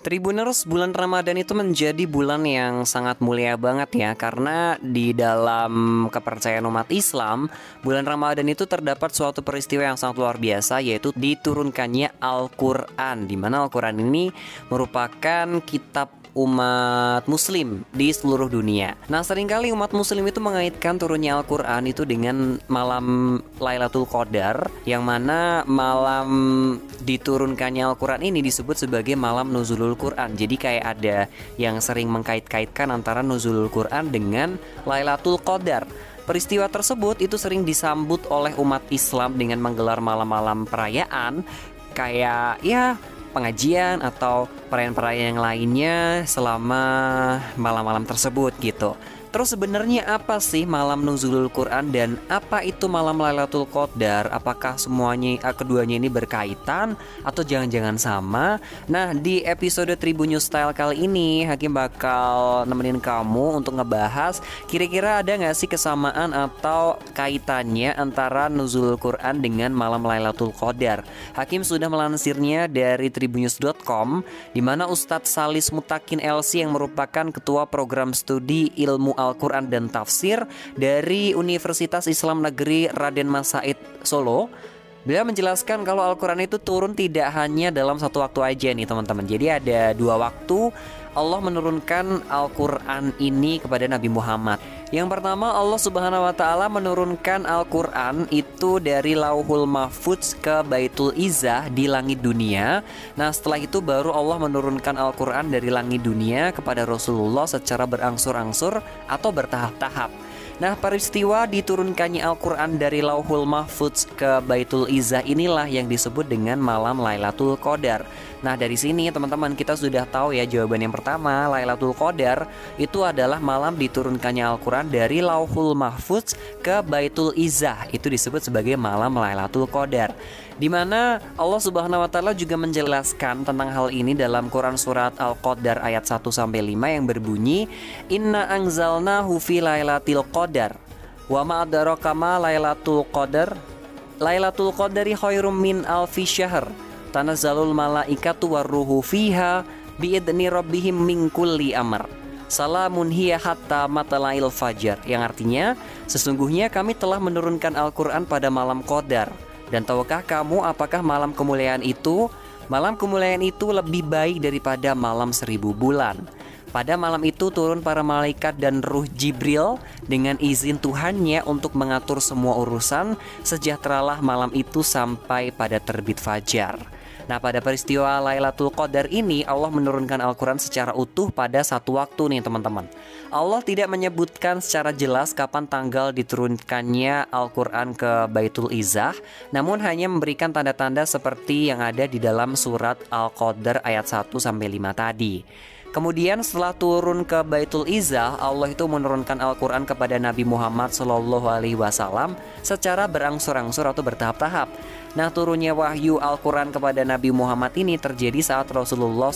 Tribuners, bulan Ramadan itu menjadi bulan yang sangat mulia banget ya Karena di dalam kepercayaan umat Islam Bulan Ramadan itu terdapat suatu peristiwa yang sangat luar biasa Yaitu diturunkannya Al-Quran Di mana Al-Quran ini merupakan kitab umat muslim di seluruh dunia. Nah, sering kali umat muslim itu mengaitkan turunnya Al-Qur'an itu dengan malam Lailatul Qadar yang mana malam diturunkannya Al-Qur'an ini disebut sebagai malam nuzulul Qur'an. Jadi kayak ada yang sering mengkait-kaitkan antara nuzulul Qur'an dengan Lailatul Qadar. Peristiwa tersebut itu sering disambut oleh umat Islam dengan menggelar malam-malam perayaan kayak ya pengajian atau perayaan-perayaan yang lainnya selama malam-malam tersebut gitu. Terus sebenarnya apa sih malam nuzulul Quran dan apa itu malam Lailatul Qadar? Apakah semuanya uh, keduanya ini berkaitan atau jangan-jangan sama? Nah, di episode Tribun News Style kali ini Hakim bakal nemenin kamu untuk ngebahas kira-kira ada nggak sih kesamaan atau kaitannya antara nuzulul Quran dengan malam Lailatul Qadar? Hakim sudah melansirnya dari tribunnews.com di mana Ustadz Salis Mutakin LC yang merupakan ketua program studi ilmu Al-Quran dan Tafsir dari Universitas Islam Negeri Raden Mas Said Solo. Beliau menjelaskan kalau Al-Quran itu turun tidak hanya dalam satu waktu aja nih teman-teman. Jadi ada dua waktu Allah menurunkan Al-Quran ini kepada Nabi Muhammad. Yang pertama Allah subhanahu wa ta'ala menurunkan Al-Quran itu dari Lauhul Mahfudz ke Baitul Izzah di langit dunia. Nah setelah itu baru Allah menurunkan Al-Quran dari langit dunia kepada Rasulullah secara berangsur-angsur atau bertahap-tahap Nah, peristiwa diturunkannya Al-Quran dari Lauhul Mahfudz ke Baitul Izzah inilah yang disebut dengan malam Lailatul Qadar. Nah, dari sini teman-teman kita sudah tahu ya jawaban yang pertama, Lailatul Qadar itu adalah malam diturunkannya Al-Quran dari Lauhul Mahfudz ke Baitul Izzah. Itu disebut sebagai malam Lailatul Qadar di mana Allah Subhanahu wa taala juga menjelaskan tentang hal ini dalam Quran surat Al-Qadar ayat 1 sampai 5 yang berbunyi Inna anzalnahu fi lailatul qadar wa ma adraka ma lailatul qadar. Lailatul qadari khairum min alfi syahr. Tanazzalul malaikatu warruhu fiha biidni rabbihim min kulli amr. Salamun hiya hatta matalail fajar Yang artinya Sesungguhnya kami telah menurunkan Al-Quran pada malam Qadar dan tahukah kamu apakah malam kemuliaan itu? Malam kemuliaan itu lebih baik daripada malam seribu bulan. Pada malam itu turun para malaikat dan ruh Jibril dengan izin Tuhannya untuk mengatur semua urusan. Sejahteralah malam itu sampai pada terbit fajar. Nah pada peristiwa Lailatul Qadar ini Allah menurunkan Al-Quran secara utuh pada satu waktu nih teman-teman. Allah tidak menyebutkan secara jelas kapan tanggal diturunkannya Al-Quran ke Baitul Izzah Namun hanya memberikan tanda-tanda seperti yang ada di dalam surat Al-Qadar ayat 1-5 tadi Kemudian setelah turun ke Baitul Izzah, Allah itu menurunkan Al-Quran kepada Nabi Muhammad Wasallam secara berangsur-angsur atau bertahap-tahap. Nah, turunnya wahyu Al-Quran kepada Nabi Muhammad ini terjadi saat Rasulullah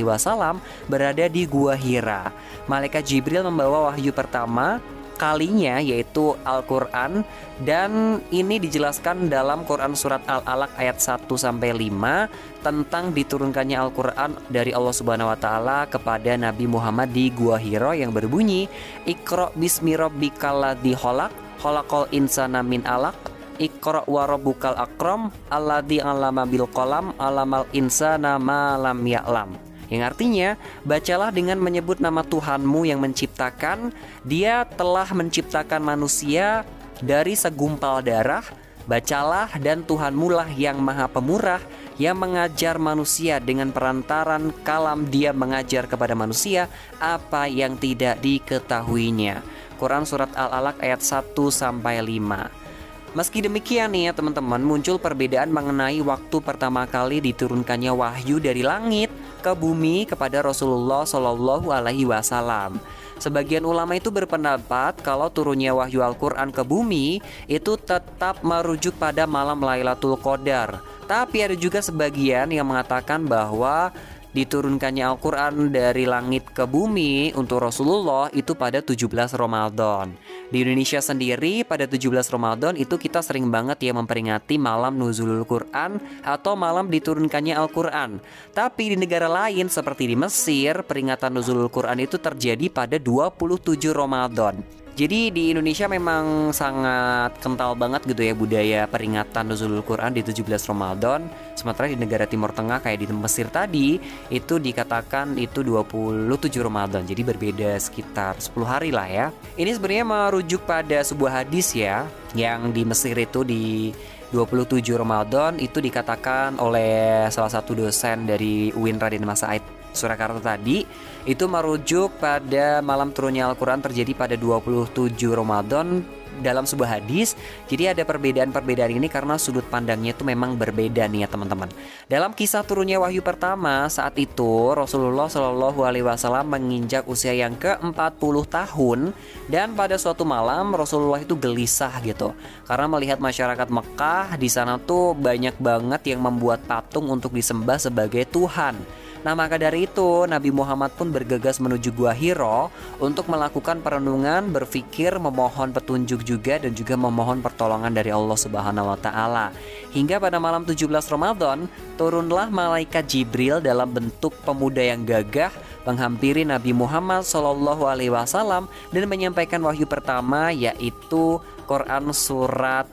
Wasallam berada di Gua Hira. Malaikat Jibril membawa wahyu pertama kalinya yaitu Al-Qur'an dan ini dijelaskan dalam Quran surat Al-Alaq ayat 1 sampai 5 tentang diturunkannya Al-Qur'an dari Allah Subhanahu wa taala kepada Nabi Muhammad di Gua Hiro yang berbunyi Iqra bismi rabbikal ladzi khalaq khalaqal insana min alaq Iqra wa rabbukal akram alladzi 'allama bil qalam 'allamal insana ma lam ya'lam yang artinya, bacalah dengan menyebut nama Tuhanmu yang menciptakan. Dia telah menciptakan manusia dari segumpal darah. Bacalah dan Tuhanmu lah yang maha pemurah yang mengajar manusia dengan perantaran kalam dia mengajar kepada manusia apa yang tidak diketahuinya. Quran Surat Al-Alaq ayat 1 sampai 5. Meski demikian nih ya teman-teman muncul perbedaan mengenai waktu pertama kali diturunkannya wahyu dari langit ke bumi kepada Rasulullah Shallallahu Alaihi Wasallam. Sebagian ulama itu berpendapat kalau turunnya wahyu Al-Quran ke bumi itu tetap merujuk pada malam Lailatul Qadar. Tapi ada juga sebagian yang mengatakan bahwa diturunkannya Al-Quran dari langit ke bumi untuk Rasulullah itu pada 17 Ramadan. Di Indonesia sendiri pada 17 Ramadan itu kita sering banget ya memperingati malam nuzulul Quran atau malam diturunkannya Al-Quran. Tapi di negara lain seperti di Mesir, peringatan nuzulul Quran itu terjadi pada 27 Ramadan. Jadi di Indonesia memang sangat kental banget gitu ya budaya peringatan Nuzulul Quran di 17 Ramadan. Sementara di negara Timur Tengah kayak di Mesir tadi itu dikatakan itu 27 Ramadan. Jadi berbeda sekitar 10 hari lah ya. Ini sebenarnya merujuk pada sebuah hadis ya yang di Mesir itu di 27 Ramadan itu dikatakan oleh salah satu dosen dari UIN Raden Mas Said Surakarta tadi itu merujuk pada malam turunnya Al-Quran terjadi pada 27 Ramadan dalam sebuah hadis. Jadi ada perbedaan-perbedaan ini karena sudut pandangnya itu memang berbeda nih ya teman-teman. Dalam kisah turunnya wahyu pertama saat itu Rasulullah Shallallahu Alaihi Wasallam menginjak usia yang ke-40 tahun dan pada suatu malam Rasulullah itu gelisah gitu karena melihat masyarakat Mekah di sana tuh banyak banget yang membuat patung untuk disembah sebagai Tuhan. Nah maka dari itu Nabi Muhammad pun bergegas menuju Gua Hiro untuk melakukan perenungan, berpikir, memohon petunjuk juga dan juga memohon pertolongan dari Allah Subhanahu wa taala. Hingga pada malam 17 Ramadan, turunlah malaikat Jibril dalam bentuk pemuda yang gagah menghampiri Nabi Muhammad Shallallahu alaihi wasallam dan menyampaikan wahyu pertama yaitu Quran surat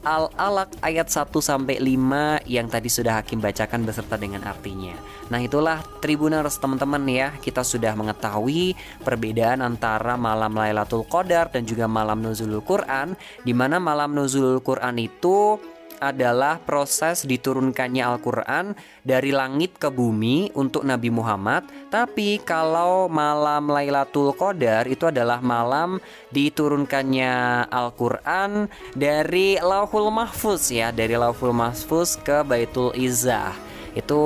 Al-Alaq ayat 1 sampai 5 yang tadi sudah Hakim bacakan beserta dengan artinya. Nah, itulah Tribuners teman-teman ya. Kita sudah mengetahui perbedaan antara malam Lailatul Qadar dan juga malam Nuzulul Quran di mana malam Nuzulul Quran itu adalah proses diturunkannya Al-Quran dari langit ke bumi untuk Nabi Muhammad. Tapi kalau malam Lailatul Qadar itu adalah malam diturunkannya Al-Quran dari Lauhul Mahfuz ya, dari Lauhul Mahfuz ke Baitul Izzah. Itu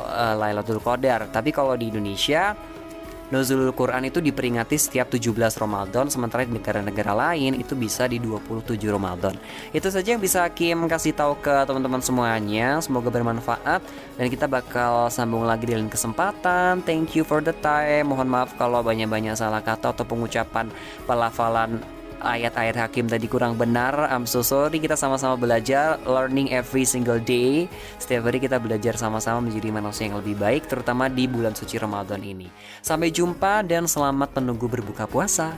uh, Lailatul Qadar. Tapi kalau di Indonesia Nuzulul Quran itu diperingati setiap 17 Ramadan sementara di negara-negara lain itu bisa di 27 Ramadan. Itu saja yang bisa Kim kasih tahu ke teman-teman semuanya. Semoga bermanfaat dan kita bakal sambung lagi di lain kesempatan. Thank you for the time. Mohon maaf kalau banyak-banyak salah kata atau pengucapan pelafalan ayat-ayat hakim tadi kurang benar. I'm so sorry. Kita sama-sama belajar Learning every single day. Setiap hari kita belajar sama-sama menjadi manusia yang lebih baik Terutama di bulan suci Ramadan ini. Sampai jumpa dan selamat menunggu berbuka puasa